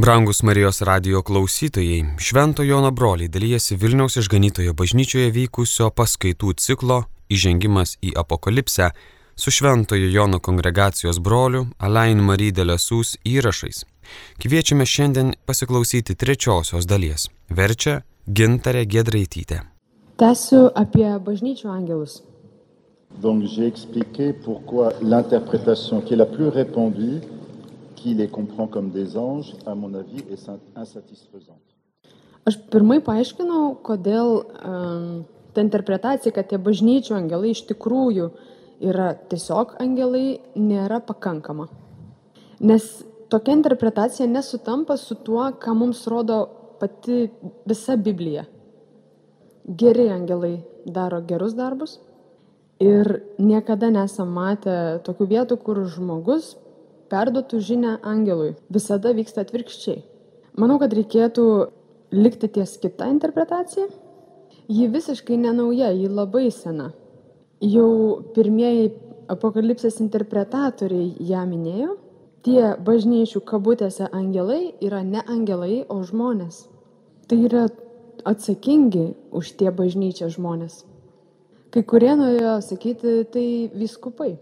Brangus Marijos radio klausytojai, Švento Jono broliai dalyjasi Vilniaus išganytojo bažnyčioje vykusio paskaitų ciklo Įžengimas į apokalipsę su Šventojo Jono kongregacijos broliu Alain Marydelė Sūs įrašais. Kviečiame šiandien pasiklausyti trečiosios dalies. Verčia Gintarė Gedraitytė. Tęsiu apie bažnyčių angelus. Donc j'ai expliqué pourquoi l'interprétation qui est la plus répandue, qui les comprend comme des anges, à mon avis, est insatisfaisante. Aš pirmai paaiškinau, kodėl um, ta interpretacija, kad tie bažnyčių angelai iš tikrųjų yra tiesiog angelai, nėra pakankama. Nes tokia interpretacija nesutampa su tuo, ką mums rodo pati visa Biblija. Geri angelai daro gerus darbus, Ir niekada nesam matę tokių vietų, kur žmogus perduotų žinę angelui. Visada vyksta atvirkščiai. Manau, kad reikėtų likti ties kita interpretacija. Ji visiškai nenauja, ji labai sena. Jau pirmieji apokalipsės interpretatoriai ją minėjo. Tie bažnyčių kabutėse angelai yra ne angelai, o žmonės. Tai yra atsakingi už tie bažnyčią žmonės. Kai kurie norėjo sakyti, tai viskupai.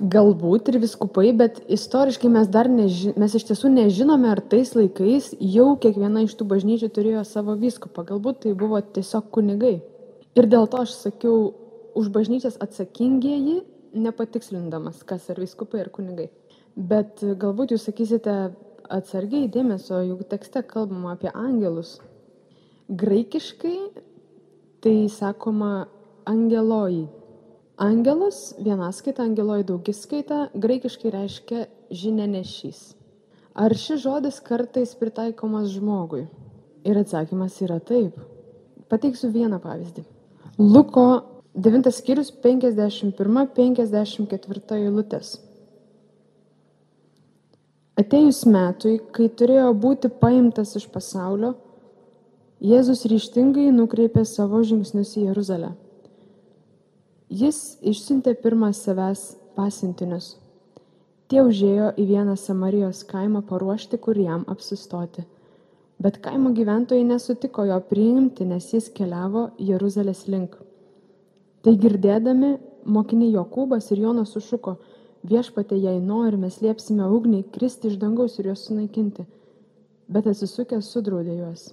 Galbūt ir viskupai, bet istoriškai mes dar neži mes iš tiesų nežinome, ar tais laikais jau kiekviena iš tų bažnyčių turėjo savo viskupą. Galbūt tai buvo tiesiog kunigai. Ir dėl to aš sakiau, už bažnyčias atsakingieji, nepatikslindamas, kas ar viskupai ar kunigai. Bet galbūt jūs sakysite atsargiai dėmesio, juk tekste kalbama apie angelus. Graikiškai tai sakoma angeloi. Angelas, vienaskaita, angeloi daugiskaita, graikiškai reiškia žinianešys. Ar šis žodis kartais pritaikomas žmogui? Ir atsakymas yra taip. Pateiksiu vieną pavyzdį. Luko 9 skyrius 51-54 eilutės. Atėjus metui, kai turėjo būti paimtas iš pasaulio, Jėzus ryštingai nukreipė savo žingsnius į Jeruzalę. Jis išsiuntė pirmą savęs pasiuntinius. Tie užėjo į vieną Samarijos kaimą paruošti, kur jam apsistoti. Bet kaimo gyventojai nesutiko jo priimti, nes jis keliavo Jeruzalės link. Tai girdėdami, mokiniai Jokūbas ir Jonas sušuko, viešpatė, jei norime, slėpsime ugnį, kristi iš dangaus ir juos sunaikinti. Bet atsisukęs sudraudė juos.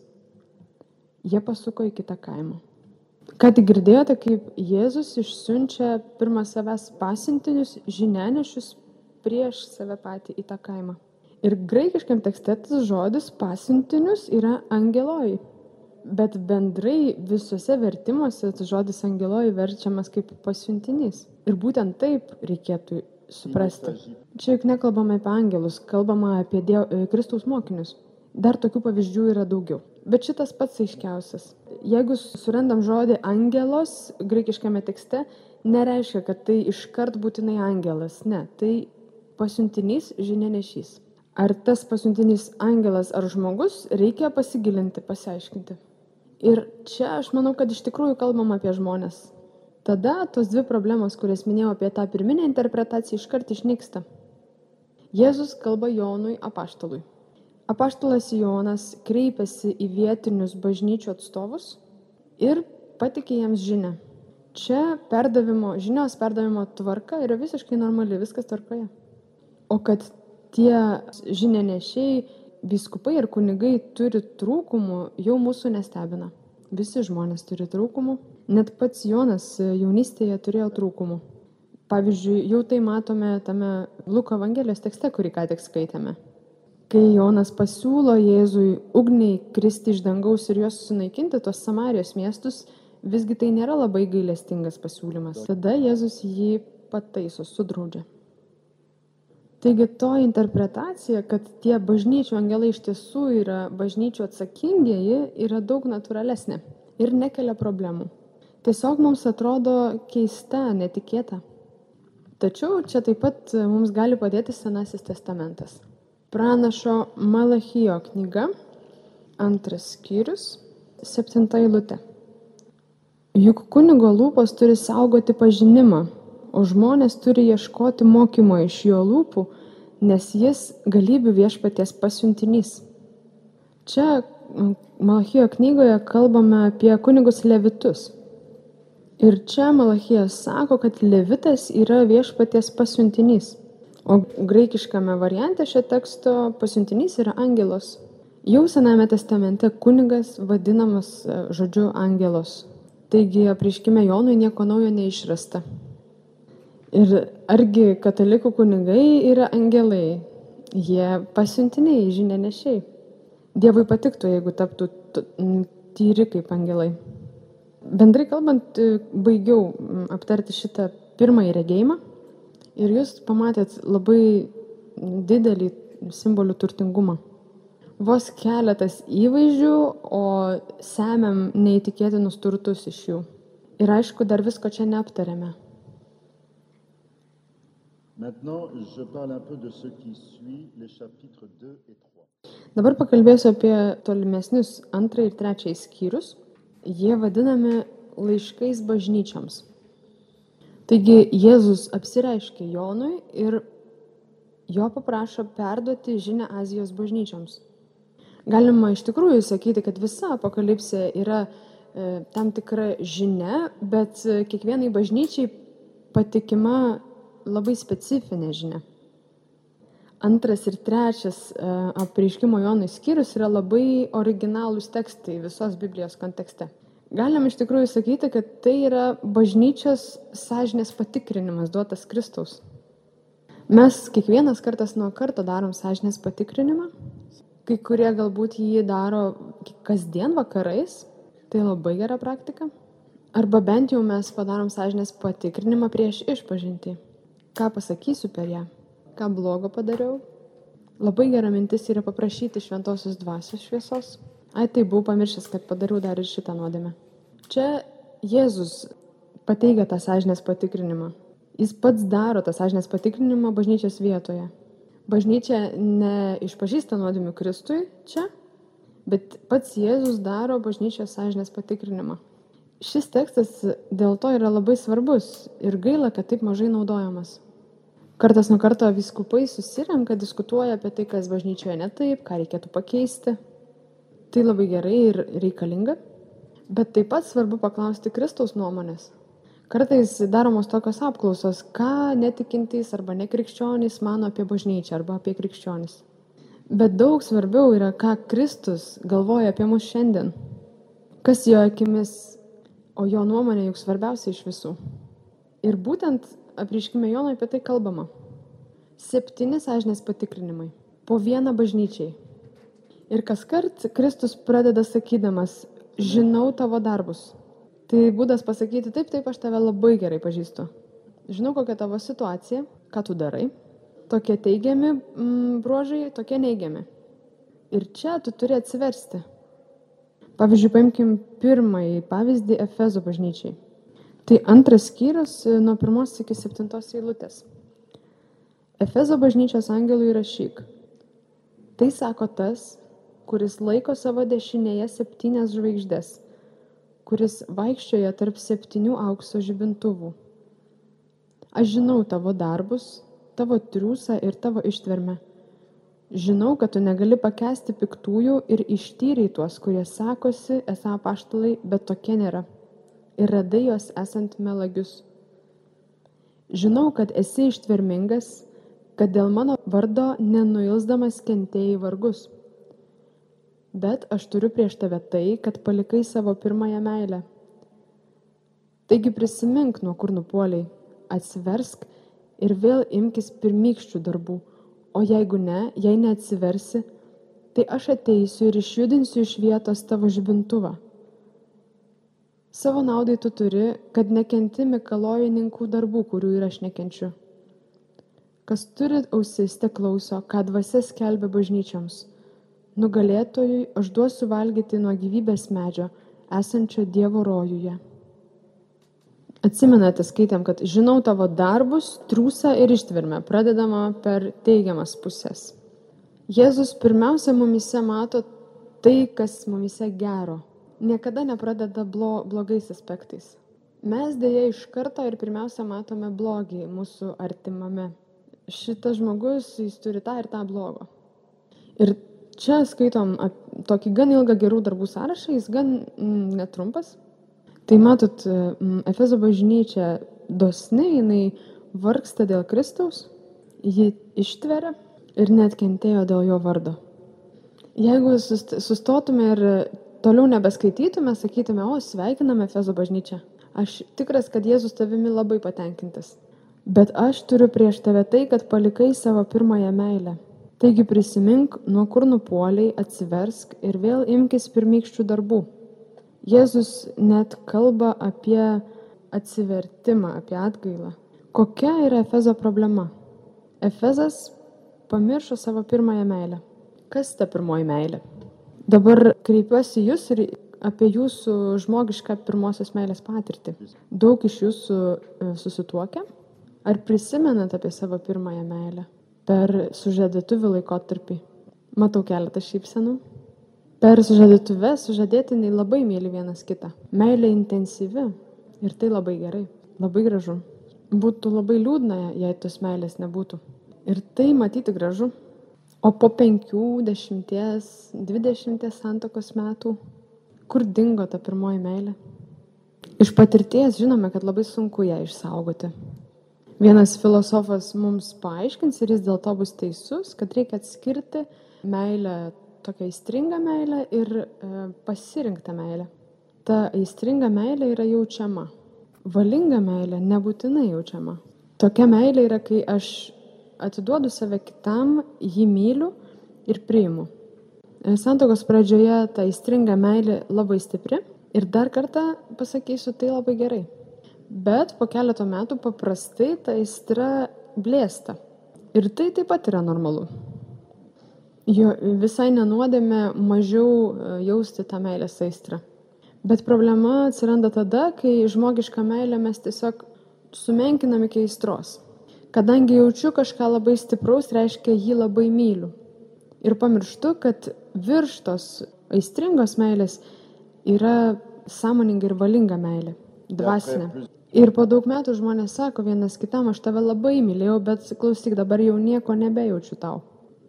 Jie pasuko į kitą kaimą. Ką tik girdėjote, kaip Jėzus išsiunčia pirmą savęs pasintinius žinenešius prieš save patį į tą kaimą. Ir graikiškam tekste tas žodis pasintinius yra angeloj. Bet bendrai visuose vertimuose tas žodis angeloj verčiamas kaip pasiuntinys. Ir būtent taip reikėtų suprasti. Čia juk nekalbame apie angelus, kalbama apie Dievo, Kristaus mokinius. Dar tokių pavyzdžių yra daugiau. Bet šitas pats aiškiausias jeigu surandam žodį angelos graikiškame tekste, nereiškia, kad tai iškart būtinai angelas. Ne, tai pasiuntinys žinianešys. Ar tas pasiuntinys angelas ar žmogus, reikia pasigilinti, pasiaiškinti. Ir čia aš manau, kad iš tikrųjų kalbam apie žmonės. Tada tos dvi problemos, kurias minėjau apie tą pirminę interpretaciją, iškart išnyksta. Jėzus kalba Jonui apaštalui. Apaštalas Jonas kreipiasi į vietinius bažnyčių atstovus ir patikė jiems žinę. Čia perdavimo, žinios perdavimo tvarka yra visiškai normali, viskas tvarkoje. O kad tie žinianešiai, biskupai ir kunigai turi trūkumų, jau mūsų nestebina. Visi žmonės turi trūkumų, net pats Jonas jaunystėje turėjo trūkumų. Pavyzdžiui, jau tai matome tame Luko Evangelijos tekste, kurį ką tik skaitėme. Kai Jonas pasiūlo Jėzui ugniai kristi iš dangaus ir juos sunaikinti, tos Samarijos miestus, visgi tai nėra labai gailestingas pasiūlymas. Tada Jėzus jį pataiso, sudraudžia. Taigi to interpretacija, kad tie bažnyčių angelai iš tiesų yra bažnyčių atsakingieji, yra daug natūralesnė ir nekelia problemų. Tiesiog mums atrodo keista, netikėta. Tačiau čia taip pat mums gali padėti Senasis testamentas. Pranašo Malachijo knyga, antras skyrius, septinta eilutė. Juk kunigo lūpos turi saugoti pažinimą, o žmonės turi ieškoti mokymo iš jo lūpų, nes jis galybių viešpaties pasiuntinys. Čia Malachijo knygoje kalbame apie kunigus levitus. Ir čia Malachijas sako, kad levitas yra viešpaties pasiuntinys. O graikiškame variante šio teksto pasiuntinys yra angelos. Jau Sename testamente kunigas vadinamas e, žodžiu angelos. Taigi apriškime Jonui nieko naujo neišrasta. Ir argi katalikų kunigai yra angelai? Jie pasiuntiniai, žinia nešiai. Dievui patiktų, jeigu taptų tyri kaip angelai. Bendrai kalbant, e, baigiau aptarti šitą pirmąjį regėjimą ir jūs pamatėt labai didelį simbolių turtingumą. Vos keletas įvaizdžių, o semiam neįtikėtinus turtus iš jų. Ir aišku, dar visko čia neaptarėme. Maintenant, je parle un peu de ce qui suit les chapitres 2 et 3. Dabar pakalbėsiu apie tolimesnius antrą ir trečią skyrius. Jie vadinami laiškais bažnyčiams. Taigi Jėzus apsireiškia Jonui ir jo paprašo perduoti žinę Azijos bažnyčioms. Galima iš tikrųjų sakyti, kad visa apokalipsė yra e, tam tikra žinia, bet e, kiekvienai bažnyčiai patikima labai specifinė žinia. Antras ir trečias e, apreiškimo Jonui skyrius yra labai originalūs tekstai visos Biblijos kontekste. Galim iš tikrųjų sakyti, kad tai yra bažnyčios sąžinės patikrinimas duotas Kristaus. Mes kiekvienas kartas nuo karto darom sąžinės patikrinimą. Kai kurie galbūt jį daro kasdien vakarais. Tai labai gera praktika. Arba bent jau mes padarom sąžinės patikrinimą prieš išpažinti ką pasakysiu per ją, ką blogo padariau. Labai gera mintis yra paprašyti šventosios dvasios šviesos. Ai, tai buvau pamiršęs, kad padariau dar ir šitą nuodėmę. Čia Jėzus pateigia tą sąžinės patikrinimą. Jis pats daro tą sąžinės patikrinimą bažnyčios vietoje. Bažnyčia neišpažįsta nuodėmių Kristui čia, bet pats Jėzus daro bažnyčios sąžinės patikrinimą. Šis tekstas dėl to yra labai svarbus ir gaila, kad taip mažai naudojamas. Kartas nuo karto viskupai susirenka, diskutuoja apie tai, kas bažnyčioje ne taip, ką reikėtų pakeisti. Tai labai gerai ir reikalinga. Bet taip pat svarbu paklausti Kristaus nuomonės. Kartais daromos tokios apklausos, ką netikintys arba nekrikščionys mano apie bažnyčią arba apie krikščionys. Bet daug svarbiau yra, ką Kristus galvoja apie mus šiandien. Kas jo akimis, o jo nuomonė juk svarbiausia iš visų. Ir būtent apreiškime Jono apie tai kalbama. Septyni sąžinės patikrinimai. Po vieną bažnyčiai. Ir kas kart Kristus pradeda sakydamas, žinau tavo darbus. Tai būdas pasakyti, taip, taip, aš tave labai gerai pažįstu. Žinau, kokia tavo situacija, ką tu darai. Tokie teigiami mm, bruožai, tokie neigiami. Ir čia tu turi atsiversti. Pavyzdžiui, paimkim pirmąjį pavyzdį Efezo bažnyčiai. Tai antras skyrius e, nuo pirmos iki septintos eilutės. Efezo bažnyčios angelui rašyk. Tai sako tas, kuris laiko savo dešinėje septynias žvaigždės, kuris vaikščioja tarp septynių aukso žibintuvų. Aš žinau tavo darbus, tavo triūsą ir tavo ištvermę. Žinau, kad tu negali pakesti piktųjų ir ištyriai tuos, kurie sakosi, esą paštalai, bet tokie nėra ir radai juos esant melagius. Žinau, kad esi ištvermingas, kad dėl mano vardo nenuilsdamas kentėjai vargus. Bet aš turiu prieš tave tai, kad palikai savo pirmąją meilę. Taigi prisimink, nuo kur nupoliai, atsiversk ir vėl imkis pirmykščių darbų, o jeigu ne, jei neatsiversi, tai aš ateisiu ir išjudinsiu iš vietos tavo žibintuvą Savo naudai tu turi, kad nekenti mikalojininkų darbų, kurių ir aš nekenčiu. Kas turi ausis, te klauso, ką dvasia skelbia bažnyčioms. Nugalėtojui aš duosiu valgyti nuo gyvybės medžio, esančio Dievo rojuje. Atsimenate, skaitėm, kad žinau tavo darbus, trūsą ir ištvermę, pradedama per teigiamas pusės. Jėzus pirmiausia mumise mato tai, kas mumise gero niekada nepradeda blo, blogais aspektais. Mes dėja iš karto ir pirmiausia matome blogį mūsų artimame, šitas žmogus, jis turi tą ir tą blogo. Ir čia skaitom tokį gan ilgą gerų darbų sąrašą, jis gan mm, netrumpas. Tai matot, mm, Efezo bažnyčia dosni, jinai vargsta dėl Kristaus, ji ištveria ir net kentėjo dėl jo vardo. Jeigu sust- sustotume ir toliau nebeskaitytume, sakytume, o sveikiname Efezo bažnyčią. Aš tikras, kad Jėzus tavimi labai patenkintas. Bet aš turiu prieš tave tai, kad palikai savo pirmąją meilę. Taigi prisimink, nuo kur nupuoliai, atsiversk ir vėl imkis pirmykščių darbų. Jėzus net kalba apie atsivertimą, apie atgailą. Kokia yra Efezo problema? Efezas pamiršo savo pirmąją meilę. Kas ta pirmoji meilė? Dabar kreipiuosi į jūs ir apie jūsų žmogišką pirmosios meilės patirtį. Daug iš jūsų e, susituokia. Ar prisimenat apie savo pirmąją meilę per sužadėtuvių laikotarpį? Matau keletą šypsenų. Per sužadėtuvę sužadėtiniai labai myli vienas kitą. Meilė intensyvi ir tai labai gerai, labai gražu. Būtų labai liūdna, jei tos meilės nebūtų. Ir tai matyti gražu. O po penkių, dešimties, dvidešimties santokos metų, kur dingo ta pirmoji meilė? Iš patirties žinome, kad labai sunku ją išsaugoti. Vienas filosofas mums paaiškins ir jis dėl to bus teisus, kad reikia atskirti meilę, tokią aistringą meilę ir e, pasirinktą meilę. Ta aistringa meilė yra jaučiama. Valinga meilė nebūtinai jaučiama. Tokia meilė yra, kai aš atiduodu save kitam, jį myliu ir priimu. E, Santokos pradžioje ta aistringa meilė labai stipri ir dar kartą pasakysiu, tai labai gerai. Bet po keleto metų paprastai ta aistra blėsta. Ir tai taip pat yra normalu. Jo visai nenuodėme mažiau e, jausti tą meilės aistrą. Bet problema atsiranda tada, kai žmogišką meilę mes tiesiog sumenkinam iki aistros. Kadangi jaučiu kažką labai stipraus, reiškia jį labai myliu. Ir pamirštu, kad virš tos aistringos meilės yra sąmoninga ir valinga meilė, dvasinė. Ir po daug metų žmonės sako vienas kitam, aš tave labai mylėjau, bet klausyk, dabar jau nieko nebejaučiu tau.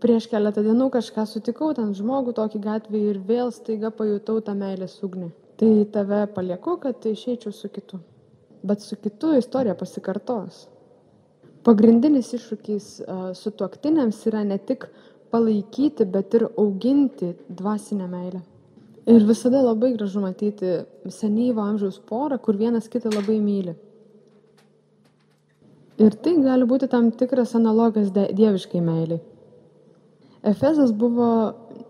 Prieš keletą dienų kažką sutikau ten žmogų tokį gatvį ir vėl staiga pajutau tą meilės ugnį. Tai tave palieku, kad išeičiau su kitu. Bet su kitu istorija pasikartos. Pagrindinis iššūkis su tuoktiniams yra ne tik palaikyti, bet ir auginti dvasinę meilę. Ir visada labai gražu matyti senyvo amžiaus porą, kur vienas kitą labai myli. Ir tai gali būti tam tikras analogas dieviškai meiliai. Efezas buvo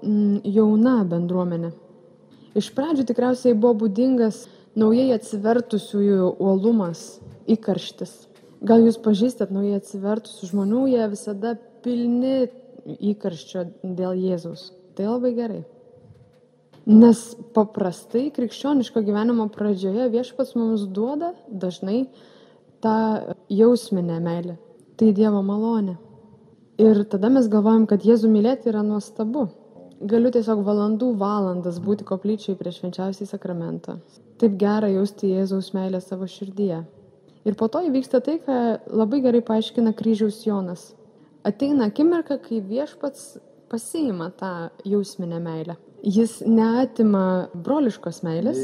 mm, jauna bendruomenė. Iš pradžių tikriausiai buvo būdingas naujai atsivertusiųjų uolumas, įkarštis. Gal jūs pažįstat naujai atsivertusių žmonių, jie visada pilni įkarščio dėl Jėzaus. Tai labai gerai. Nes paprastai krikščioniško gyvenimo pradžioje viešpats mums duoda dažnai tą jausminę meilę. Tai Dievo malonė. Ir tada mes galvojam, kad Jėzų mylėti yra nuostabu. Galiu tiesiog valandų valandas būti koplyčiai prieš švenčiausiai sakramentą. Taip gera jausti Jėzaus meilę savo širdyje. Ir po to įvyksta tai, ką labai gerai paaiškina kryžiaus Jonas. Ateina akimirka, kai viešpats pasiima tą jausminę meilę. Jis neatima broliškos meilės,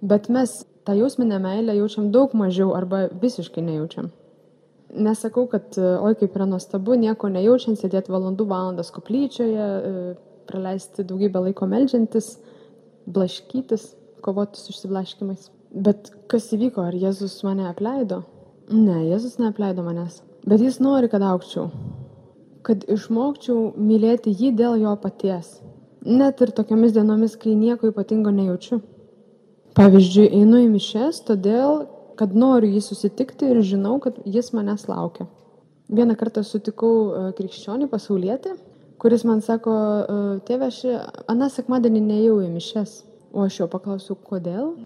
bet mes tą jausminę meilę jaučiam daug mažiau arba visiškai nejaučiam. Nesakau, kad oi kaip yra nuostabu, nieko nejaučiant, sėdėti valandų valandas koplyčioje, e, praleisti daugybę laiko melžiantis, blaškytis, kovoti su išsiblaškimais. Bet kas įvyko, ar Jėzus mane apleido? Ne, Jėzus neapleido manęs. Bet jis nori, kad aukčiau. Kad išmokčiau mylėti jį dėl jo paties. Net ir tokiamis dienomis, kai nieko ypatingo nejaučiu. Pavyzdžiui, einu į mišes, todėl, kad noriu jį susitikti ir žinau, kad jis manęs laukia. Vieną kartą sutikau e, krikščionį pasaulietį, kuris man sako, e, tėve, aš aną sekmadienį neėjau į mišes. O aš jo paklausiau, kodėl?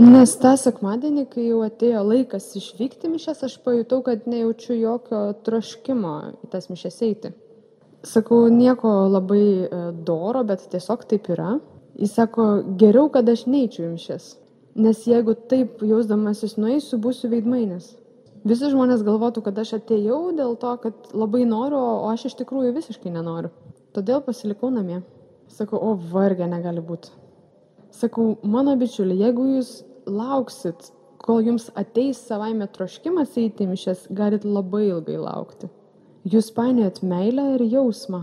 Nes tą sekmadienį, kai jau atėjo laikas išvykti mišes, aš pajutau, kad nejaučiu jokio troškimo į tas mišes eiti. Sakau, nieko labai e, doro, bet tiesiog taip yra. Jis sako, geriau, kad aš neįčiau į mišes. Nes jeigu taip jausdamasis nueisiu, būsiu veidmainis. Visi žmonės galvotų, kad aš atėjau dėl to, kad labai noriu, o aš iš tikrųjų visiškai nenoriu. Todėl pasilikau namie. Sakau, o vargė negali būti. Sakau, mano bičiuli, jeigu jūs lauksit, kol jums ateis savaime troškimas eiti į mišes, galit labai ilgai laukti. Jūs painiojat meilę ir jausmą.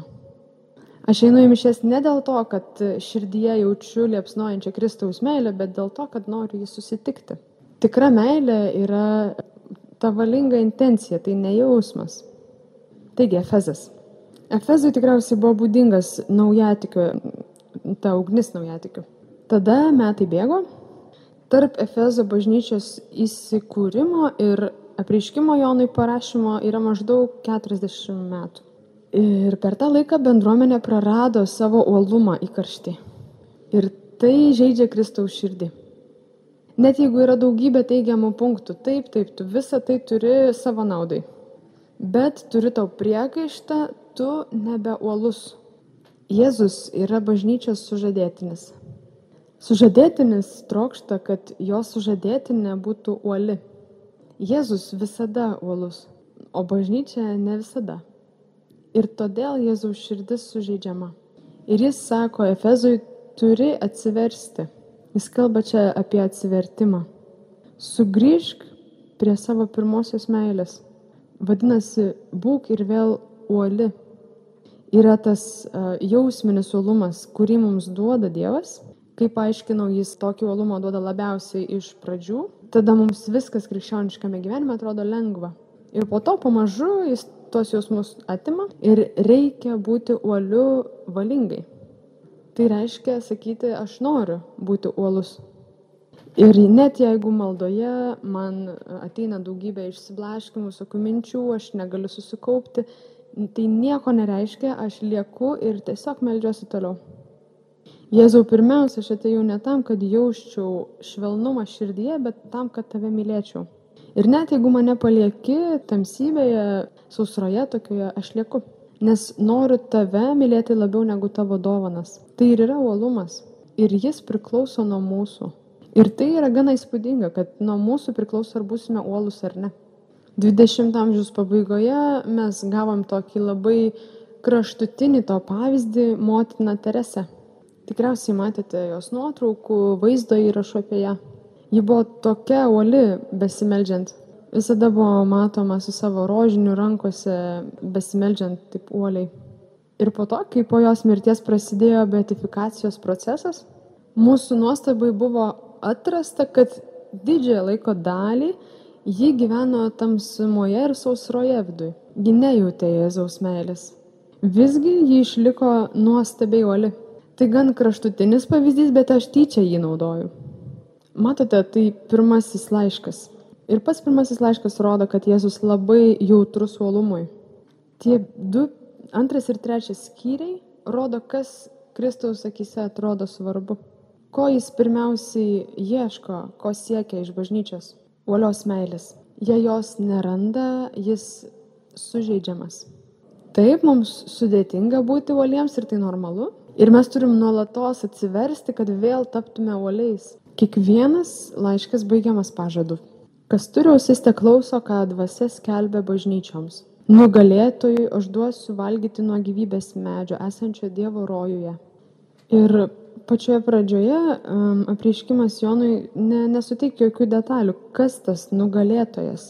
Aš einu į mišes ne dėl to, kad širdyje jaučiu liepsnojančią Kristaus meilę, bet dėl to, kad noriu jį susitikti. Tikra meilė yra ta valinga intencija, tai ne jausmas. Taigi, Efezas. Efezui tikriausiai buvo būdingas naujatikių, ta ugnis naujatikių. Tada metai bėgo, tarp Efezo bažnyčios įsikūrimo ir apreiškimo Jonui parašymo yra maždaug 40 metų. Ir per tą laiką bendruomenė prarado savo uolumą į karštį. Ir tai žaidžia Kristaus širdį. Net jeigu yra daugybė teigiamų punktų, taip, taip, tu visą tai turi savo naudai. Bet turi tau priekaištą, tu nebe uolus. Jėzus yra bažnyčios sužadėtinis. Sužadėtinis trokšta, kad jo sužadėtinė būtų uoli. Jėzus visada uolus, o bažnyčia ne visada. Ir todėl Jėzaus širdis sužeidžiama. Ir jis sako, Efezui turi atsiversti. Jis kalba čia apie atsivertimą. Sugrįžk prie savo pirmosios meilės. Vadinasi, būk ir vėl uoli. Yra tas uh, jausminis uolumas, kurį mums duoda Dievas Kaip aiškinau, jis tokį uolumą duoda labiausiai iš pradžių, tada mums viskas krikščioniškame gyvenime atrodo lengva. Ir po to pamažu jis tos jausmus atima ir reikia būti uoliu valingai. Tai reiškia sakyti, aš noriu būti uolus. Ir net jeigu maldoje man ateina daugybė išsiblaškimų, visokių minčių, aš negaliu susikaupti, tai nieko nereiškia, aš lieku ir tiesiog melžiuosi toliau. Jėzau, pirmiausia, aš atėjau ne tam, kad jausčiau švelnumą širdyje, bet tam, kad tave mylėčiau. Ir net jeigu mane palieki tamsybėje, sausroje tokioje, aš lieku. Nes noriu tave mylėti labiau negu tavo dovanas. Tai ir yra uolumas. Ir jis priklauso nuo mūsų. Ir tai yra gana įspūdinga, kad nuo mūsų priklauso, ar būsime uolus ar ne. 20 amžiaus pabaigoje mes gavom tokį labai kraštutinį to pavyzdį motiną Teresę. Tikriausiai matėte jos nuotraukų, vaizdo įrašų apie ją. Ji buvo tokia uoli besimeldžiant. Visada buvo matoma su savo rožiniu rankose besimeldžiant taip uoliai. Ir po to, kai po jos mirties prasidėjo beatifikacijos procesas, mūsų nuostabai buvo atrasta, kad didžiąją laiko dalį ji gyveno tamsumoje ir sausroje viduje. Ji nejautė Jėzaus meilės. Visgi ji išliko nuostabiai uoli. Tai gan kraštutinis pavyzdys, bet aš tyčia jį naudoju. Matote, tai pirmasis laiškas. Ir pats pirmasis laiškas rodo, kad Jėzus labai jautrus uolumui. Tie du, antras ir trečias skyriai rodo, kas Kristaus akise atrodo svarbu. Ko jis pirmiausiai ieško, ko siekia iš bažnyčios? Uolios meilės. Jei jos neranda, jis sužeidžiamas. Taip, mums sudėtinga būti uoliems ir tai normalu, Ir mes turim nuolatos atsiversti, kad vėl taptume uoliais. Kiekvienas laiškas baigiamas pažadu. Kas turi ausis te klauso, ką dvasia skelbia bažnyčioms. Nugalėtojui aš duosiu valgyti nuo gyvybės medžio esančio Dievo rojuje. Ir pačioje pradžioje um, apreiškimas Jonui ne, nesuteikia jokių detalių, kas tas nugalėtojas.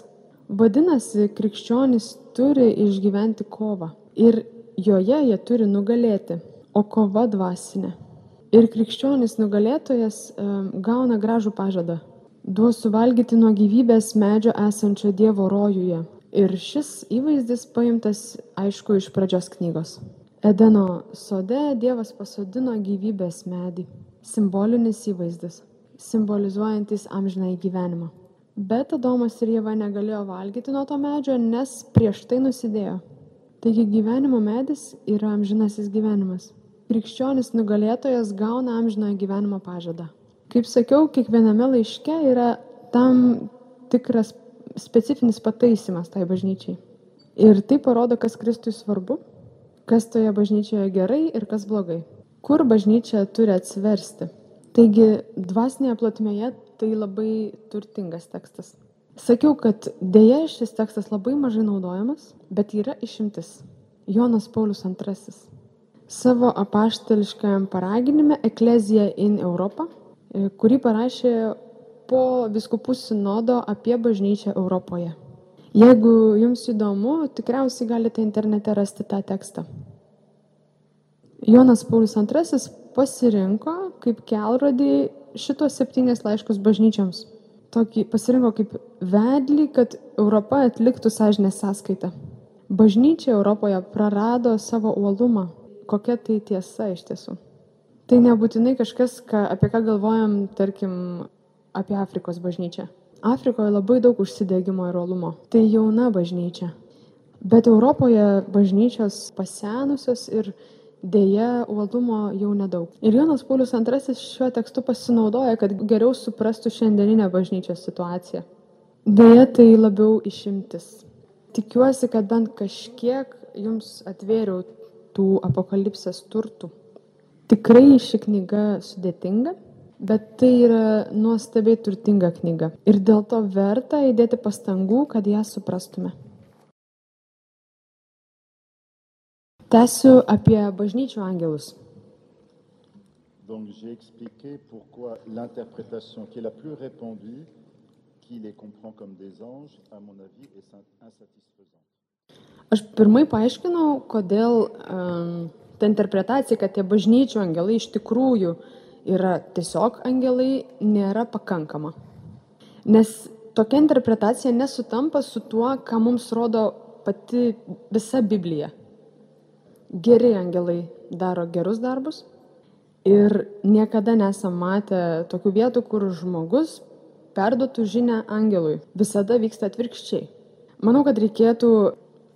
Vadinasi, krikščionys turi išgyventi kovą ir joje jie turi nugalėti o kova dvasinė. Ir krikščionis nugalėtojas gauna gražų pažadą. Duosiu valgyti nuo gyvybės medžio esančio Dievo rojuje. Ir šis įvaizdis paimtas, aišku, iš pradžios knygos. Edeno sode Dievas pasodino gyvybės medį. Simbolinis įvaizdis, simbolizuojantis amžinai gyvenimą. Bet Adomas ir Jėva negalėjo valgyti nuo to medžio, nes prieš tai nusidėjo. Taigi gyvenimo medis yra amžinasis gyvenimas. Krikščionis nugalėtojas gauna amžinojo gyvenimo pažadą. Kaip sakiau, kiekviename laiške yra tam tikras specifinis pataisimas tai bažnyčiai. Ir tai parodo, kas Kristui svarbu, kas toje bažnyčioje gerai ir kas blogai. Kur bažnyčia turi atsiversti. Taigi, dvasinėje plotmėje tai labai turtingas tekstas. Sakiau, kad dėja šis tekstas labai mažai naudojamas, bet yra išimtis. Jonas Paulius II. Savo apaštališkajam paraginime Eklezija in Europą, e, kurį parašė po viskupų sinodo apie bažnyčią Europoje. Jeigu jums įdomu, tikriausiai galite internete rasti tą tekstą. Jonas Paulius II pasirinko kaip kelrodį šitos septynės laiškus bažnyčiams. Tokį pasirinko kaip vedlį, kad Europa atliktų sąžinę sąskaitą. Bažnyčia Europoje prarado savo uolumą. Kokia tai tiesa iš tiesų? Tai nebūtinai kažkas, ką, apie ką galvojam, tarkim, apie Afrikos bažnyčią. Afrikoje labai daug užsidėgymo ir uolumo. Tai jauna bažnyčia. Bet Europoje bažnyčios pasenusios ir Deja, uolumo jau nedaug. Ir Jonas Paulius II šiuo tekstu pasinaudoja, kad geriau suprastų šiandieninę bažnyčios situaciją. Deja, tai labiau išimtis. Tikiuosi, kad bent kažkiek jums atvėriau tų apokalipsės turtų. Tikrai ši knyga sudėtinga, bet tai yra nuostabiai turtinga knyga. Ir dėl to verta įdėti pastangų, kad ją suprastume. Tęsiu apie bažnyčių angelus. Donc j'ai expliqué pourquoi l'interprétation qui est la plus répandue, qui les comprend comme des anges, à mon avis, est insatisfaisante. Aš pirmai paaiškinau, kodėl ta interpretacija, kad tie bažnyčių angelai iš tikrųjų yra tiesiog angelai, nėra pakankama. Nes tokia interpretacija nesutampa su tuo, ką mums rodo pati visa Biblija geri angelai daro gerus darbus ir niekada nesam matę tokių vietų, kur žmogus perduotų žinę angelui. Visada vyksta atvirkščiai. Manau, kad reikėtų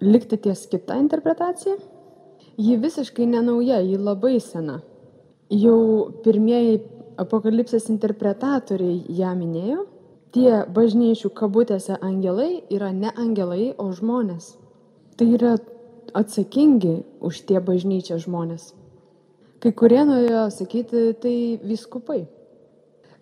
likti ties kita interpretacija. Ji visiškai nenauja, ji labai sena. Jau pirmieji apokalipsės interpretatoriai ją minėjo. Tie bažnyčių kabutėse angelai yra ne angelai, o žmonės. Tai yra atsakingi už tie bažnyčią žmonės. Kai kurie norėjo sakyti, tai viskupai.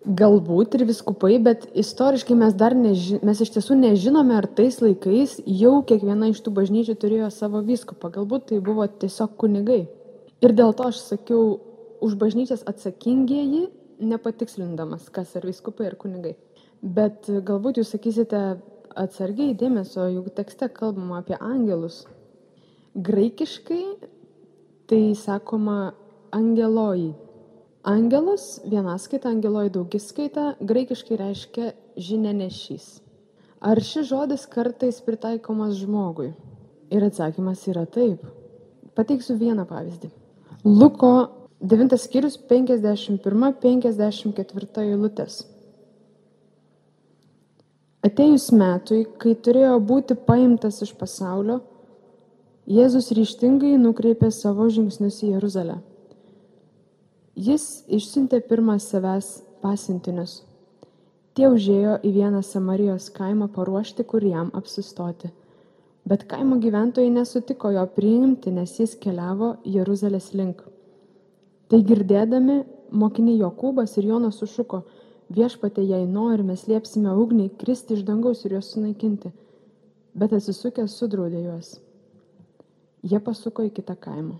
Galbūt ir viskupai, bet istoriškai mes dar neži mes iš tiesų nežinome, ar tais laikais jau kiekviena iš tų bažnyčių turėjo savo viskupą. Galbūt tai buvo tiesiog kunigai. Ir dėl to aš sakiau, už bažnyčias atsakingieji, nepatikslindamas, kas ar viskupai ar kunigai. Bet galbūt jūs sakysite atsargiai dėmesio, juk tekste kalbama apie angelus, Graikiškai tai sakoma angeloj. Angelas, vienaskaita, angeloj daugiskaita, graikiškai reiškia žinianešys. Ar šis žodis kartais pritaikomas žmogui? Ir atsakymas yra taip. Pateiksiu vieną pavyzdį. Luko 9 skyrius 51-54 eilutės. Atėjus metui, kai turėjo būti paimtas iš pasaulio, Jėzus ryštingai nukreipė savo žingsnius į Jeruzalę. Jis išsiuntė pirmą savęs pasintinius. Tie užėjo į vieną Samarijos kaimą paruošti, kur jam apsistoti. Bet kaimo gyventojai nesutiko jo priimti, nes jis keliavo Jeruzalės link. Tai girdėdami, mokiniai Jokūbas ir Jonas sušuko, viešpatė, jei nori, mes liepsime ugniai kristi iš dangaus ir juos sunaikinti. Bet atsisukę sudraudė juos jie pasuko į kitą kaimą.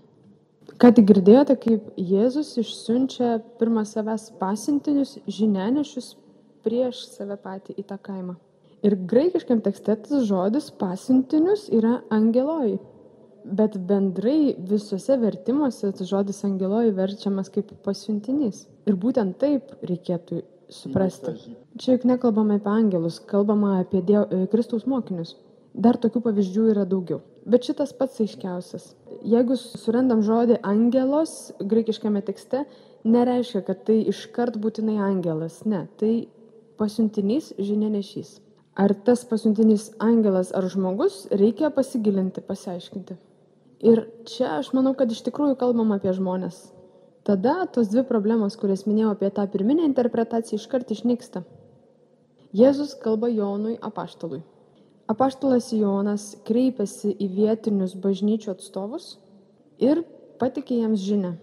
Ką tik girdėjote, kaip Jėzus išsiunčia pirmą savęs pasintinius žinianešius prieš save patį į tą kaimą. Ir graikiškam tekste tas žodis pasintinius yra angeloji. Bet bendrai visuose vertimuose tas žodis angeloji verčiamas kaip pasiuntinys. Ir būtent taip reikėtų suprasti. Čia juk nekalbame apie angelus, kalbama apie Dievo, Kristaus mokinius. Dar tokių pavyzdžių yra daugiau. Bet šitas pats aiškiausias. Jeigu surandam žodį angelos graikiškame tekste, nereiškia, kad tai iškart būtinai angelas. Ne, tai pasiuntinys žinianešys. Ar tas pasiuntinys angelas ar žmogus, reikia pasigilinti, pasiaiškinti. Ir čia aš manau, kad iš tikrųjų kalbam apie žmonės. Tada tos dvi problemos, kurias minėjau apie tą pirminę interpretaciją, iškart išnyksta. Jėzus kalba Jonui apaštalui. Apaštalas Jonas kreipiasi į vietinius bažnyčių atstovus ir patikė jiems žinę.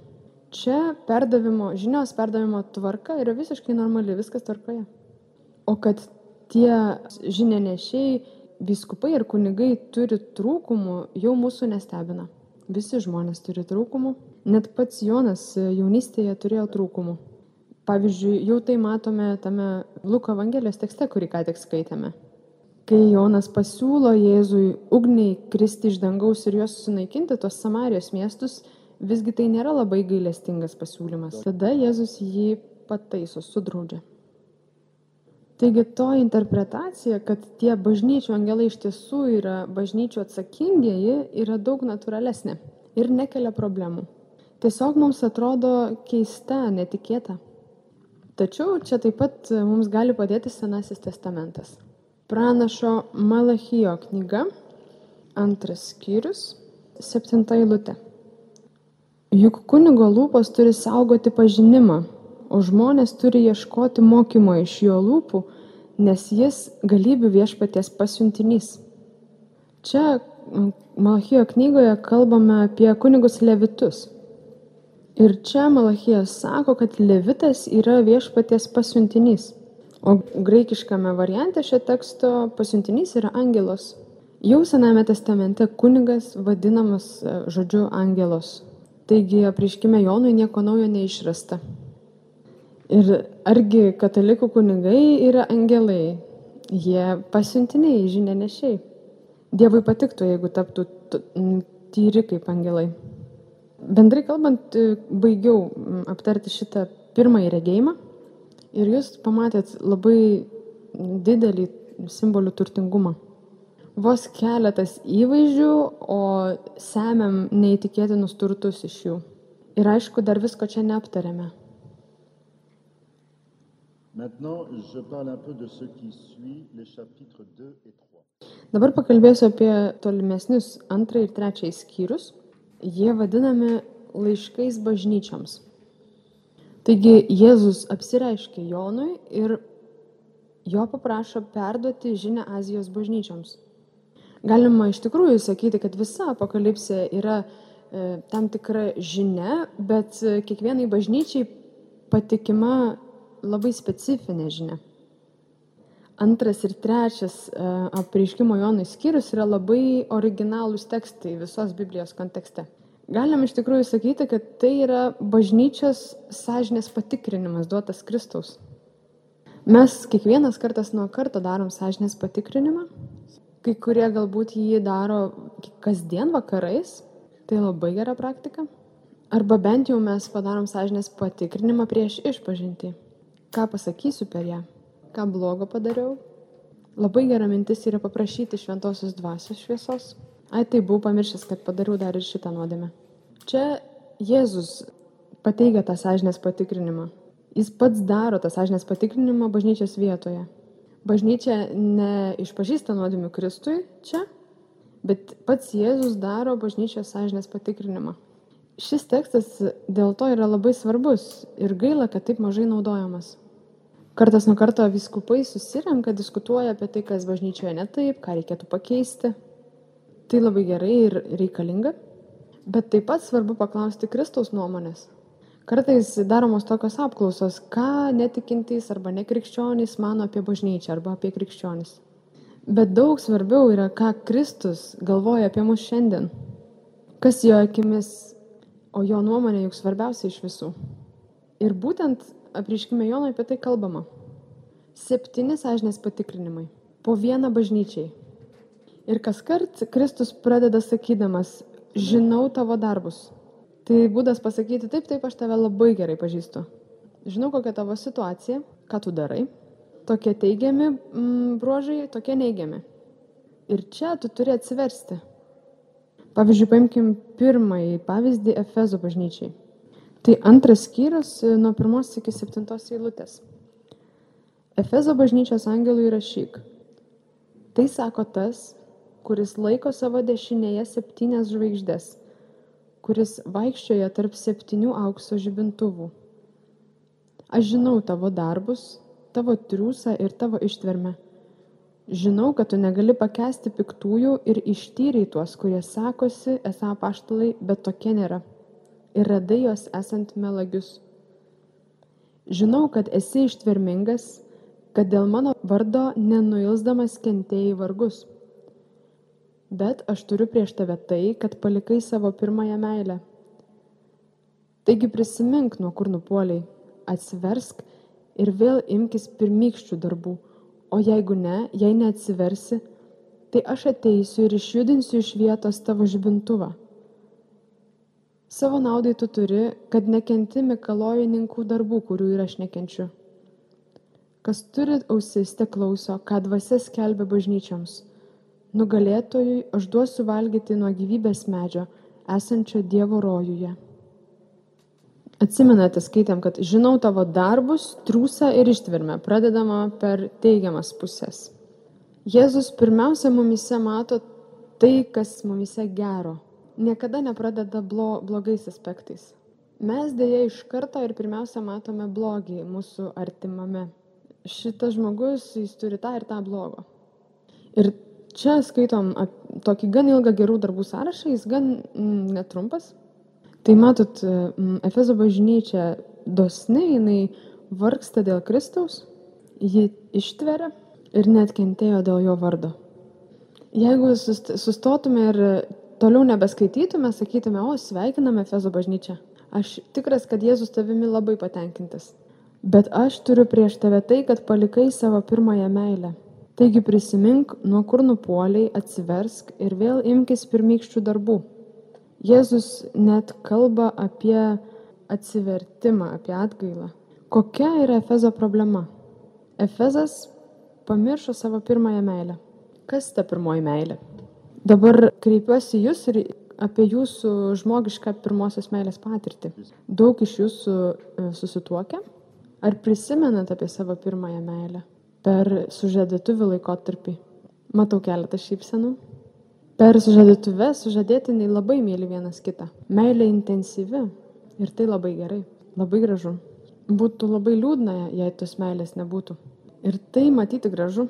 Čia perdavimo, žinios perdavimo tvarka yra visiškai normali, viskas tvarkoje. O kad tie žinianešiai, viskupai ir kunigai turi trūkumų, jau mūsų nestebina. Visi žmonės turi trūkumų. Net pats Jonas jaunystėje turėjo trūkumų. Pavyzdžiui, jau tai matome tame Luko Evangelijos tekste, kurį ką tik skaitėme. Kai Jonas pasiūlo Jėzui ugniai kristi iš dangaus ir juos sunaikinti, tos Samarijos miestus, visgi tai nėra labai gailestingas pasiūlymas. Tada Jėzus jį pataiso, sudraudžia. Taigi to interpretacija, kad tie bažnyčių angelai iš tiesų yra bažnyčių atsakingieji, yra daug natūralesnė ir nekelia problemų. Tiesiog mums atrodo keista, netikėta. Tačiau čia taip pat mums gali padėti Senasis testamentas. Pranašo Malachijo knyga, antras skyrius, septinta eilutė. Juk kunigo lūpos turi saugoti pažinimą, o žmonės turi ieškoti mokymo iš jo lūpų, nes jis galybių viešpaties pasiuntinys. Čia Malachijo knygoje kalbame apie kunigus levitus. Ir čia Malachijas sako, kad levitas yra viešpaties pasiuntinys. O graikiškame variante šio teksto pasiuntinys yra angelos. Jau Sename testamente kunigas vadinamas žodžiu angelos. Taigi apriškime Jonui nieko naujo neišrasta. Ir argi katalikų kunigai yra angelai? Jie pasiuntiniai, žinia nešiai. Dievui patiktų, jeigu taptų tyri kaip angelai. Bendrai kalbant, baigiau aptarti šitą pirmąjį regėjimą ir jūs pamatėt labai didelį simbolių turtingumą. Vos keletas įvaizdžių, o semiam neįtikėtinus turtus iš jų. Ir aišku, dar visko čia neaptarėme. Maintenant, je parle un peu de ce qui suit les chapitres 2 et 3. Dabar pakalbėsiu apie tolimesnius antrą ir trečią skyrius. Jie vadinami laiškais bažnyčiams. Taigi Jėzus apsireiškia Jonui ir jo paprašo perduoti žinę Azijos bažnyčioms. Galima iš tikrųjų sakyti, kad visa apokalipsė yra e, tam tikra žinia, bet e, kiekvienai bažnyčiai patikima labai specifinė žinia. Antras ir trečias e, apreiškimo Jonui skyrius yra labai originalūs tekstai visos Biblijos kontekste. Galim iš tikrųjų sakyti, kad tai yra bažnyčios sąžinės patikrinimas duotas Kristaus. Mes kiekvienas kartas nuo karto darom sąžinės patikrinimą. Kai kurie galbūt jį daro kasdien vakarais. Tai labai gera praktika. Arba bent jau mes padarom sąžinės patikrinimą prieš išpažinti ką pasakysiu per ją, ką blogo padariau. Labai gera mintis yra paprašyti šventosios dvasios šviesos. Ai, tai buvau pamiršęs, kad padariau dar ir šitą nuodėmę. Čia Jėzus pateigia tą sąžinės patikrinimą. Jis pats daro tą sąžinės patikrinimą bažnyčios vietoje. Bažnyčia neišpažįsta nuodėmių Kristui čia, bet pats Jėzus daro bažnyčios sąžinės patikrinimą. Šis tekstas dėl to yra labai svarbus ir gaila, kad taip mažai naudojamas. Kartas nuo karto viskupai susirenka, diskutuoja apie tai, kas bažnyčioje ne taip, ką reikėtų pakeisti. Tai labai gerai ir reikalinga, bet taip pat svarbu paklausti Kristaus nuomonės. Kartais daromos tokios apklausos, ką netikintys arba nekrikščionys mano apie bažnyčią arba apie krikščionys. Bet daug svarbiau yra, ką Kristus galvoja apie mus šiandien. Kas jo akimis o jo nuomonė juk svarbiausia iš visų. Ir būtent apriškime Jono apie tai kalbama. Septyni sąžinės patikrinimai. Po vieną bažnyčiai. Ir kas kart Kristus pradeda sakydamas, žinau tavo darbus. Tai būdas pasakyti, taip, taip, aš tave labai gerai pažįstu. Žinau, kokia tavo situacija, ką tu darai. Tokie teigiami mm, bruožai, tokie neigiami. Ir čia tu turi atsiversti Pavyzdžiui, paimkim pirmąjį pavyzdį Efezo bažnyčiai. Tai antras skyrius e, nuo pirmos iki septintos eilutės. Efezo bažnyčios angelui rašyk. Tai sako tas, kuris laiko savo dešinėje septynias žvaigždės, kuris vaikščioja tarp septynių aukso žibintuvų. Aš žinau tavo darbus, tavo triūsą ir tavo ištvermę Žinau, kad tu negali pakęsti piktųjų ir ištyriai tuos, kurie sakosi, esą paštalai, bet tokie nėra. Ir radai juos esant melagius. Žinau, kad esi ištvermingas, kad dėl mano vardo nenuilsdamas kentėjai vargus. Bet aš turiu prieš tave tai, kad palikai savo pirmąją meilę. Taigi prisimink, nuo kur nupoliai, atsiversk ir vėl imkis pirmykščių darbų, o jeigu ne, jei neatsiversi, tai aš ateisiu ir išjudinsiu iš vietos tavo žibintuvą. Savo naudai tu turi, kad nekenti mikalojininkų darbų, kurių ir aš nekenčiu. Kas turi ausis, te klauso, ką dvasia skelbia bažnyčioms. Nugalėtojui aš duosiu valgyti nuo gyvybės medžio, esančio Dievo rojuje. Atsimenate, skaitėm, kad žinau tavo darbus, trūsą ir ištvermę, pradedama per teigiamas pusės. Jėzus pirmiausia mumise mato tai, kas mumise gero. Niekada nepradeda blo, blogais aspektais. Mes dėja iš karto ir pirmiausia matome blogį mūsų artimame. Šitas žmogus, jis turi tą ir tą blogo. Ir čia skaitom tokį gan ilgą gerų darbų sąrašą, jis gan mm, netrumpas. Tai matot, mm, Efezo bažnyčia dosni, jinai vargsta dėl Kristaus, ji ištveria ir net kentėjo dėl jo vardo. Jeigu sustotume ir toliau nebeskaitytume, sakytume, o sveikiname Efezo bažnyčią. Aš tikras, kad Jėzus tavimi labai patenkintas. Bet aš turiu prieš tave tai, kad palikai savo pirmąją meilę. Taigi prisimink, nuo kur nupoliai, atsiversk ir vėl imkis pirmykščių darbų. Jėzus net kalba apie atsivertimą, apie atgailą. Kokia yra Efezo problema? Efezas pamiršo savo pirmąją meilę. Kas ta pirmoji meilė? Dabar kreipiuosi jūs ir apie jūsų žmogišką pirmosios meilės patirtį. Daug iš jūsų e, susituokia? Ar prisimenat apie savo pirmąją meilę? Per sužadėtuvių laikotarpį. Matau keletą šypsenų. Per sužadėtuvę sužadėtiniai labai myli vienas kitą. Meilė intensyvi ir tai labai gerai, labai gražu. Būtų labai liūdna, jei tos meilės nebūtų. Ir tai matyti gražu.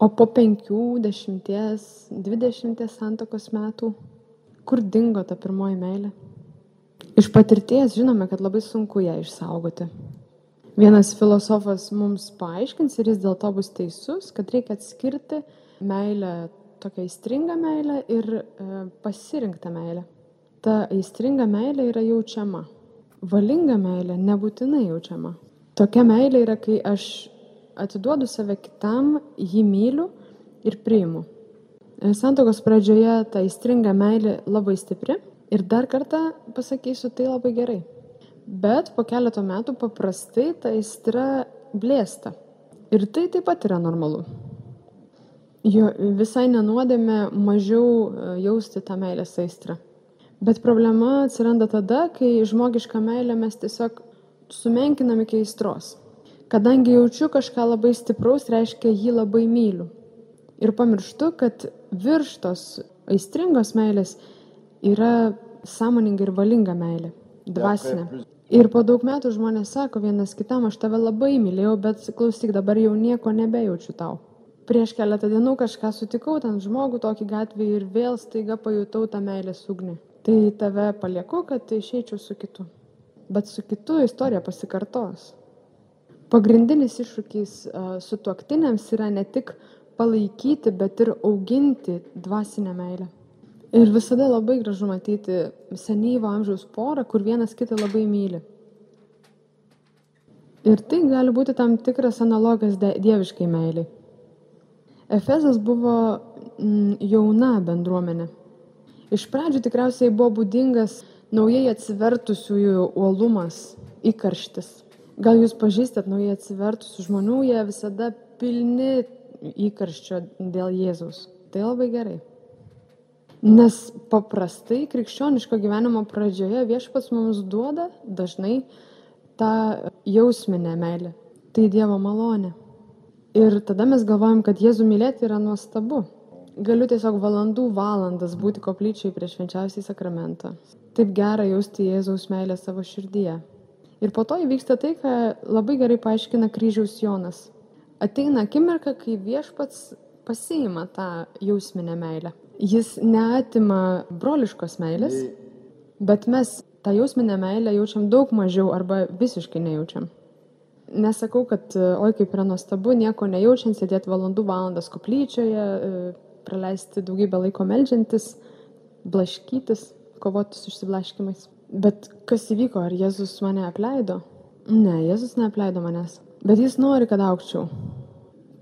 O po penkių, dešimties, dvidešimties santokos metų, kur dingo ta pirmoji meilė? Iš patirties žinome, kad labai sunku ją išsaugoti. Vienas filosofas mums paaiškins ir jis dėl to bus teisus, kad reikia atskirti meilę, tokią aistringą meilę ir e, pasirinktą meilę. Ta aistringa meilė yra jaučiama. Valinga meilė nebūtinai jaučiama. Tokia meilė yra, kai aš atiduodu save kitam, jį myliu ir priimu. E, Santokos pradžioje ta aistringa meilė labai stipri ir dar kartą pasakysiu, tai labai gerai. Bet po keleto metų paprastai ta aistra blėsta. Ir tai taip pat yra normalu. Jo visai nenuodėme mažiau e, jausti tą meilės aistrą. Bet problema atsiranda tada, kai žmogišką meilę mes tiesiog sumenkinam iki aistros. Kadangi jaučiu kažką labai stipraus, reiškia jį labai myliu. Ir pamirštu, kad virš tos aistringos meilės yra sąmoninga ir valinga meilė, dvasinė. Ir po daug metų žmonės sako vienas kitam, aš tave labai mylėjau, bet klausyk, dabar jau nieko nebejaučiu tau. Prieš keletą dienų kažką sutikau ten žmogų tokį gatvį ir vėl staiga pajutau tą meilės ugnį. Tai tave palieku, kad išeičiau su kitu. Bet su kitu istorija pasikartos. Pagrindinis iššūkis su tuoktiniams yra ne tik palaikyti, bet ir auginti dvasinę meilę. Ir visada labai gražu matyti senyvo amžiaus porą, kur vienas kitą labai myli. Ir tai gali būti tam tikras analogas dieviškai meiliai. Efezas buvo mm, jauna bendruomenė. Iš pradžių tikriausiai buvo būdingas naujai atsivertusiųjų uolumas, įkarštis. Gal jūs pažįstat naujai atsivertusių žmonių, jie visada pilni įkarščio dėl Jėzaus. Tai labai gerai. Nes paprastai krikščioniško gyvenimo pradžioje viešpats mums duoda dažnai tą jausminę meilę. Tai Dievo malonė. Ir tada mes galvojam, kad Jėzų mylėti yra nuostabu. Galiu tiesiog valandų valandas būti koplyčiai prieš švenčiausiai sakramentą. Taip gera jausti Jėzaus meilę savo širdyje. Ir po to įvyksta tai, ką labai gerai paaiškina kryžiaus Jonas. Ateina akimirka, kai viešpats pasiima tą jausminę meilę jis neatima broliškos meilės, bet mes tą jausminę meilę jaučiam daug mažiau arba visiškai nejaučiam. Nesakau, kad oi kaip yra nuostabu, nieko nejaučiant, sėdėti valandų valandas koplyčioje, e, praleisti daugybę laiko melžiantis, blaškytis, kovoti su išsiblaškimais. Bet kas įvyko, ar Jėzus mane apleido? Ne, Jėzus neapleido manęs. Bet jis nori, kad aukčiau.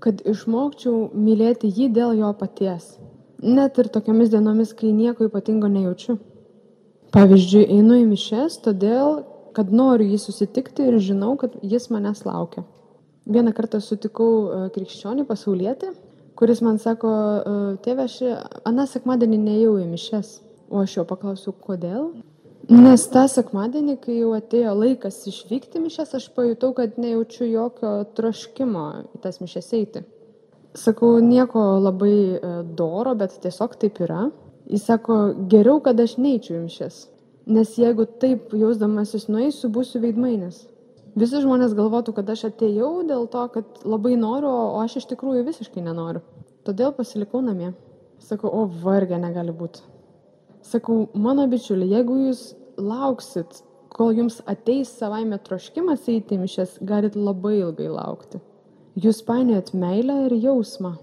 Kad išmokčiau mylėti jį dėl jo paties. Net ir tokiamis dienomis, kai nieko ypatingo nejaučiu. Pavyzdžiui, einu į mišes, todėl, kad noriu jį susitikti ir žinau, kad jis manęs laukia. Vieną kartą sutikau e, krikščionį pasaulietį, kuris man sako, e, tėve, aš aną sekmadienį nejau į mišes. O aš jo paklausiu, kodėl? Nes tą sekmadienį, kai jau atėjo laikas išvykti mišes, aš pajutau, kad nejaučiu jokio troškimo į tas mišes eiti. Sakau, nieko labai e, doro, bet tiesiog taip yra. Jis sako, geriau, kad aš neįčiau į mišes. Nes jeigu taip jausdamasis nueisiu, būsiu veidmainis. Visi žmonės galvotų, kad aš atėjau dėl to, kad labai noriu, o aš iš tikrųjų visiškai nenoriu. Todėl pasilikau namie. Sakau, o vargė negali būti. Sakau, mano bičiuli, jeigu jūs lauksit, kol jums ateis savaime troškimas eiti į mišes, galit labai ilgai laukti. Jūs painiojat meilę ir jausmą.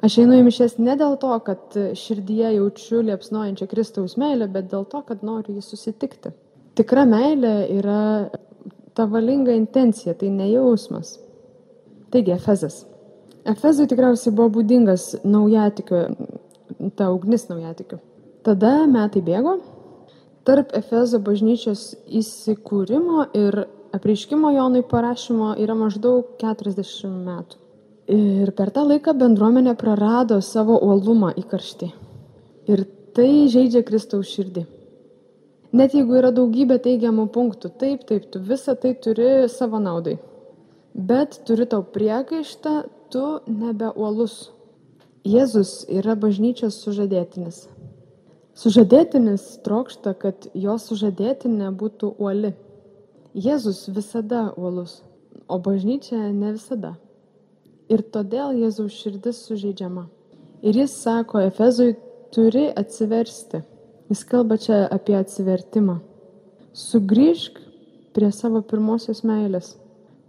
Aš einu į mišes ne dėl to, kad širdyje jaučiu liepsnojančią Kristaus meilę, bet dėl to, kad noriu jį susitikti. Tikra meilė yra ta valinga intencija, tai ne jausmas. Taigi, Efezas. Efezui tikriausiai buvo būdingas naujatikių, ta ugnis naujatikių. Tada metai bėgo. Tarp Efezo bažnyčios įsikūrimo ir apreiškimo Jonui parašymo yra maždaug 40 metų. Ir per tą laiką bendruomenė prarado savo uolumą į karštį. Ir tai žaidžia Kristaus širdį. Net jeigu yra daugybė teigiamų punktų, taip, taip, tu visą tai turi savo naudai. Bet turi tau priekaištą, tu nebe uolus. Jėzus yra bažnyčios sužadėtinis. Sužadėtinis trokšta, kad jo sužadėtinė būtų uoli. Jėzus visada uolus, o bažnyčia ne visada. Ir todėl Jėzaus širdis sužeidžiama. Ir jis sako, Efezui turi atsiversti. Jis kalba čia apie atsivertimą. Sugrįžk prie savo pirmosios meilės.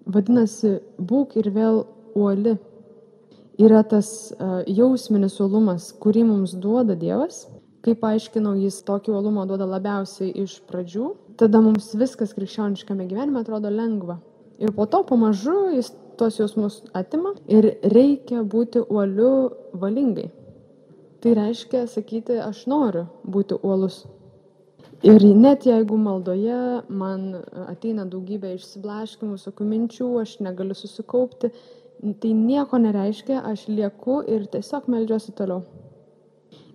Vadinasi, būk ir vėl uoli. Yra tas uh, jausminis uolumas, kurį mums duoda Dievas kaip aiškinau, jis tokį uolumą duoda labiausiai iš pradžių, tada mums viskas krikščioniškame gyvenime atrodo lengva. Ir po to pamažu jis tos jausmus atima ir reikia būti uoliu valingai. Tai reiškia sakyti, aš noriu būti uolus. Ir net jeigu maldoje man ateina daugybė išsiblaškimų, visokių minčių, aš negaliu susikaupti, tai nieko nereiškia, aš lieku ir tiesiog melžiuosi toliau.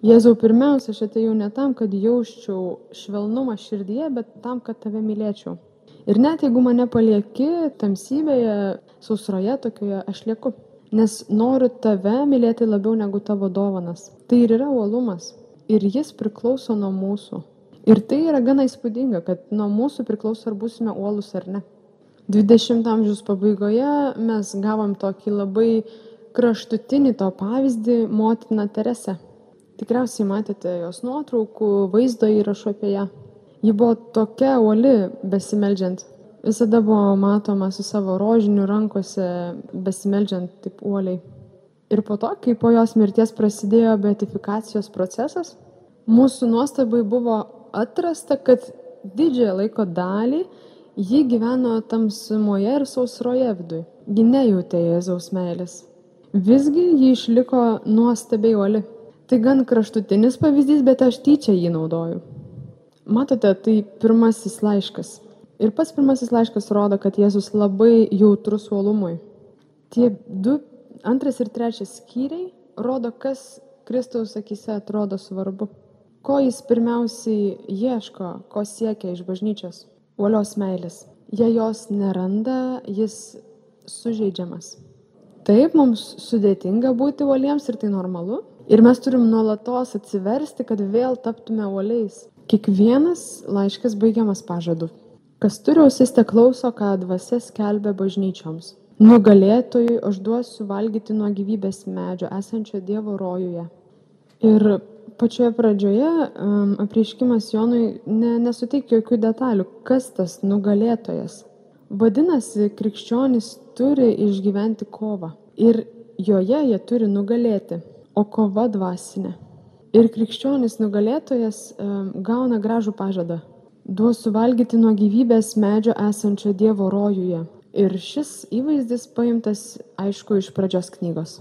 Jėzau, pirmiausia, aš atėjau ne tam, kad jausčiau švelnumą širdyje, bet tam, kad tave mylėčiau. Ir net jeigu mane palieki tamsybėje, sausroje tokioje, aš lieku. Nes noriu tave mylėti labiau negu tavo dovanas. Tai ir yra uolumas. Ir jis priklauso nuo mūsų. Ir tai yra gana įspūdinga, kad nuo mūsų priklauso, ar būsime uolus ar ne. 20 amžiaus pabaigoje mes gavom tokį labai kraštutinį to pavyzdį motiną Teresę. Tikriausiai matėte jos nuotraukų, vaizdo įrašų apie ją. Ji buvo tokia uoli besimeldžiant. Visada buvo matoma su savo rožiniu rankose besimeldžiant taip uoliai. Ir po to, kai po jos mirties prasidėjo beatifikacijos procesas, mūsų nuostabai buvo atrasta, kad didžiąją laiko dalį ji gyveno tamsumoje ir sausroje viduje. Ji nejautė Jėzaus meilės. Visgi ji išliko nuostabiai uoli. Tai gan kraštutinis pavyzdys, bet aš tyčia jį naudoju. Matote, tai pirmasis laiškas. Ir pats pirmasis laiškas rodo, kad Jėzus labai jautrus uolumui. Tie du, antras ir trečias skyriai rodo, kas Kristaus akise atrodo svarbu. Ko jis pirmiausiai ieško, ko siekia iš bažnyčios? Uolios meilės. Jei jos neranda, jis sužeidžiamas. Taip, mums sudėtinga būti uoliems ir tai normalu, Ir mes turim nuolatos atsiversti, kad vėl taptume uoliais. Kiekvienas laiškas baigiamas pažadu. Kas turi ausis te klauso, ką dvasia skelbia bažnyčioms. Nugalėtojui aš duosiu valgyti nuo gyvybės medžio esančio Dievo rojuje. Ir pačioje pradžioje um, apreiškimas Jonui ne, nesuteikia jokių detalių, kas tas nugalėtojas. Vadinasi, krikščionys turi išgyventi kovą ir joje jie turi nugalėti, o kova dvasinė. Ir krikščionis nugalėtojas e, gauna gražų pažadą. Duosiu valgyti nuo gyvybės medžio esančio Dievo rojuje. Ir šis įvaizdis paimtas, aišku, iš pradžios knygos.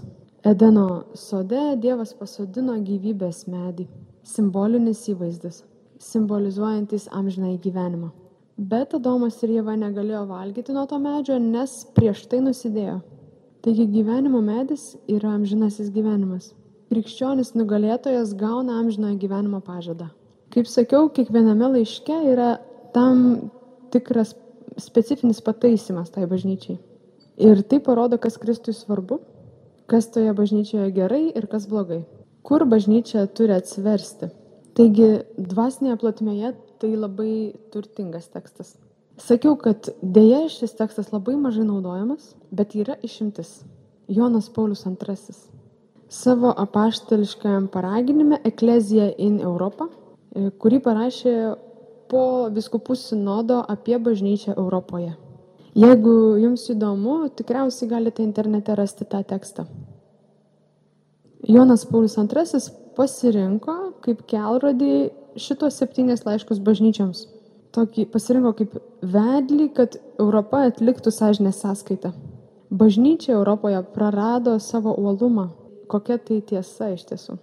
Edeno sode Dievas pasodino gyvybės medį. Simbolinis įvaizdis, simbolizuojantis amžinai gyvenimą. Bet Adomas ir Jėva negalėjo valgyti nuo to medžio, nes prieš tai nusidėjo. Taigi gyvenimo medis yra amžinasis gyvenimas. Krikščionis nugalėtojas gauna amžinojo gyvenimo pažadą. Kaip sakiau, kiekviename laiške yra tam tikras specifinis pataisimas tai bažnyčiai. Ir tai parodo, kas Kristui svarbu kas toje bažnyčioje gerai ir kas blogai, kur bažnyčia turi atsiversti. Taigi dvasinėje plotmėje tai labai turtingas tekstas. Sakiau, kad dėja šis tekstas labai mažai naudojamas, bet yra išimtis. Jonas Paulius II savo apaštališkajam paraginime Eklezija in Europą, e, kurį parašė po viskupų sinodo apie bažnyčią Europoje. Jeigu jums įdomu, tikriausiai galite internete rasti tą tekstą. Jonas Paulius II pasirinko kaip kelrodį šitos septynės laiškus bažnyčiams. Tokį pasirinko kaip vedlį, kad Europa atliktų sąžinės sąskaitą. Bažnyčia Europoje prarado savo uolumą. Kokia tai tiesa iš tiesų?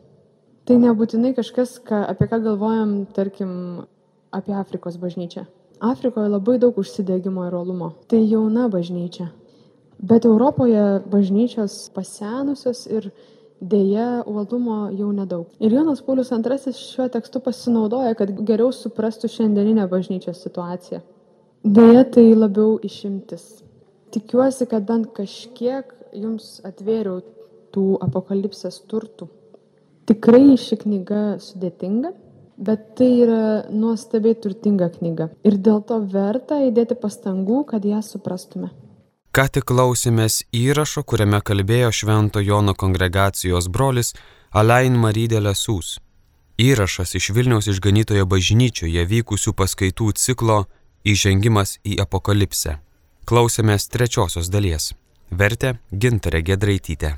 Tai nebūtinai kažkas, ką, apie ką galvojam, tarkim, apie Afrikos bažnyčią. Afrikoje labai daug užsidegimo ir uolumo. Tai jauna bažnyčia. Bet Europoje bažnyčios pasenusios ir dėja uolumo jau nedaug. Ir Jonas Paulius II šiuo tekstu pasinaudoja, kad geriau suprastų šiandieninę bažnyčios situaciją. Dėja tai labiau išimtis. Tikiuosi, kad bent kažkiek jums atvėriau tų apokalipsės turtų. Tikrai ši knyga sudėtinga, bet tai yra nuostabiai turtinga knyga. Ir dėl to verta įdėti pastangų, kad ją suprastume. Ką tik klausėmės įrašo, kuriame kalbėjo Švento Jono kongregacijos brolis Alain Marydėlė Sūs. Įrašas iš Vilniaus išganytojo bažnyčioje vykusių paskaitų ciklo Įžengimas į apokalipsę. Klausėmės trečiosios dalies. Vertė Gintarė Gedraitytė.